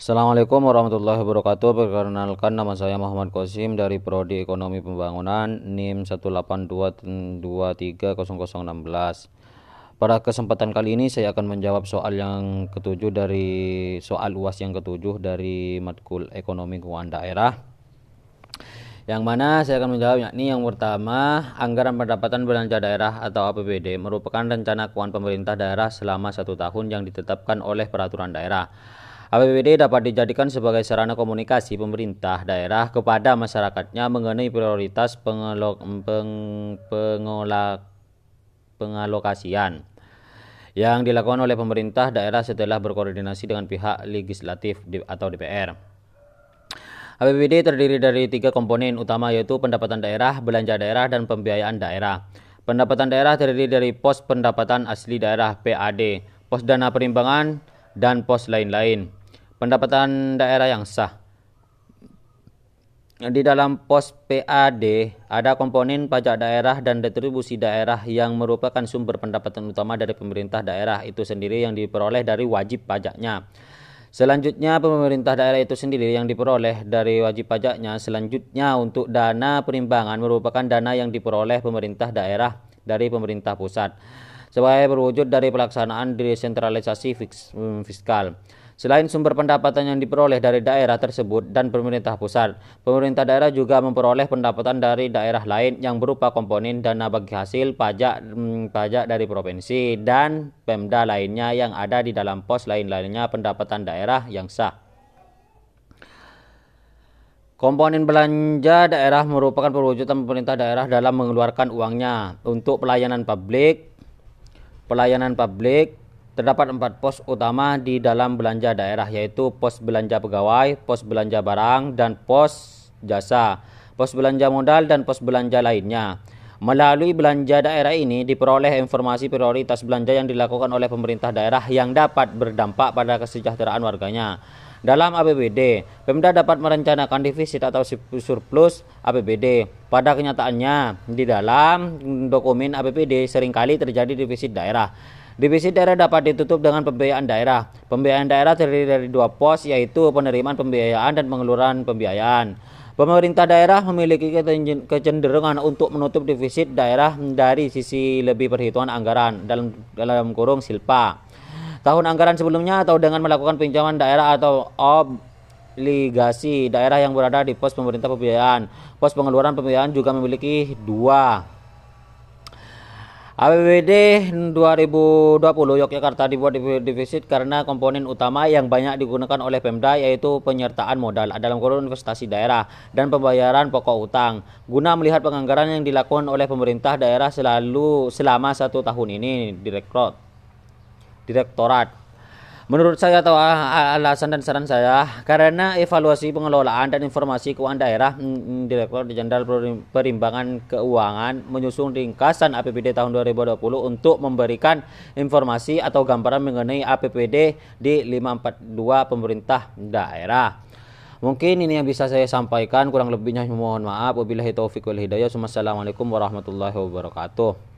Assalamualaikum warahmatullahi wabarakatuh. Perkenalkan nama saya Muhammad Qasim dari Prodi Ekonomi Pembangunan NIM 182230016. Pada kesempatan kali ini saya akan menjawab soal yang ketujuh dari soal UAS yang ketujuh dari matkul Ekonomi Keuangan Daerah. Yang mana saya akan menjawab yakni yang pertama, anggaran pendapatan belanja daerah atau APBD merupakan rencana keuangan pemerintah daerah selama satu tahun yang ditetapkan oleh peraturan daerah. APBD dapat dijadikan sebagai sarana komunikasi pemerintah daerah kepada masyarakatnya mengenai prioritas pengelok, peng, pengolah, pengalokasian yang dilakukan oleh pemerintah daerah setelah berkoordinasi dengan pihak legislatif atau DPR. APBD terdiri dari tiga komponen utama yaitu pendapatan daerah, belanja daerah, dan pembiayaan daerah. Pendapatan daerah terdiri dari pos pendapatan asli daerah PAD, pos dana perimbangan, dan pos lain-lain pendapatan daerah yang sah. Di dalam pos PAD ada komponen pajak daerah dan retribusi daerah yang merupakan sumber pendapatan utama dari pemerintah daerah itu sendiri yang diperoleh dari wajib pajaknya. Selanjutnya pemerintah daerah itu sendiri yang diperoleh dari wajib pajaknya. Selanjutnya untuk dana perimbangan merupakan dana yang diperoleh pemerintah daerah dari pemerintah pusat sebagai berwujud dari pelaksanaan desentralisasi fiskal. Selain sumber pendapatan yang diperoleh dari daerah tersebut dan pemerintah pusat, pemerintah daerah juga memperoleh pendapatan dari daerah lain yang berupa komponen dana bagi hasil pajak hmm, pajak dari provinsi dan Pemda lainnya yang ada di dalam pos lain-lainnya pendapatan daerah yang sah. Komponen belanja daerah merupakan perwujudan pemerintah daerah dalam mengeluarkan uangnya untuk pelayanan publik, pelayanan publik, Terdapat empat pos utama di dalam belanja daerah yaitu pos belanja pegawai, pos belanja barang, dan pos jasa, pos belanja modal, dan pos belanja lainnya. Melalui belanja daerah ini diperoleh informasi prioritas belanja yang dilakukan oleh pemerintah daerah yang dapat berdampak pada kesejahteraan warganya. Dalam APBD, Pemda dapat merencanakan defisit atau surplus APBD. Pada kenyataannya, di dalam dokumen APBD sering kali terjadi defisit daerah. Divisi daerah dapat ditutup dengan pembiayaan daerah. Pembiayaan daerah terdiri dari dua pos yaitu penerimaan pembiayaan dan pengeluaran pembiayaan. Pemerintah daerah memiliki kecenderungan untuk menutup defisit daerah dari sisi lebih perhitungan anggaran dalam dalam kurung silpa. Tahun anggaran sebelumnya atau dengan melakukan pinjaman daerah atau obligasi daerah yang berada di pos pemerintah pembiayaan. Pos pengeluaran pembiayaan juga memiliki dua APBD 2020 Yogyakarta dibuat defisit karena komponen utama yang banyak digunakan oleh Pemda yaitu penyertaan modal dalam kurun investasi daerah dan pembayaran pokok utang. Guna melihat penganggaran yang dilakukan oleh pemerintah daerah selalu selama satu tahun ini, Direktorat Direktorat Menurut saya atau alasan dan saran saya, karena evaluasi pengelolaan dan informasi keuangan daerah, mm, mm, Direktur Jenderal Perimbangan Keuangan menyusun ringkasan APBD tahun 2020 untuk memberikan informasi atau gambaran mengenai APBD di 542 pemerintah daerah. Mungkin ini yang bisa saya sampaikan, kurang lebihnya mohon maaf. Wabillahi taufiq wal hidayah. Wassalamualaikum warahmatullahi wabarakatuh.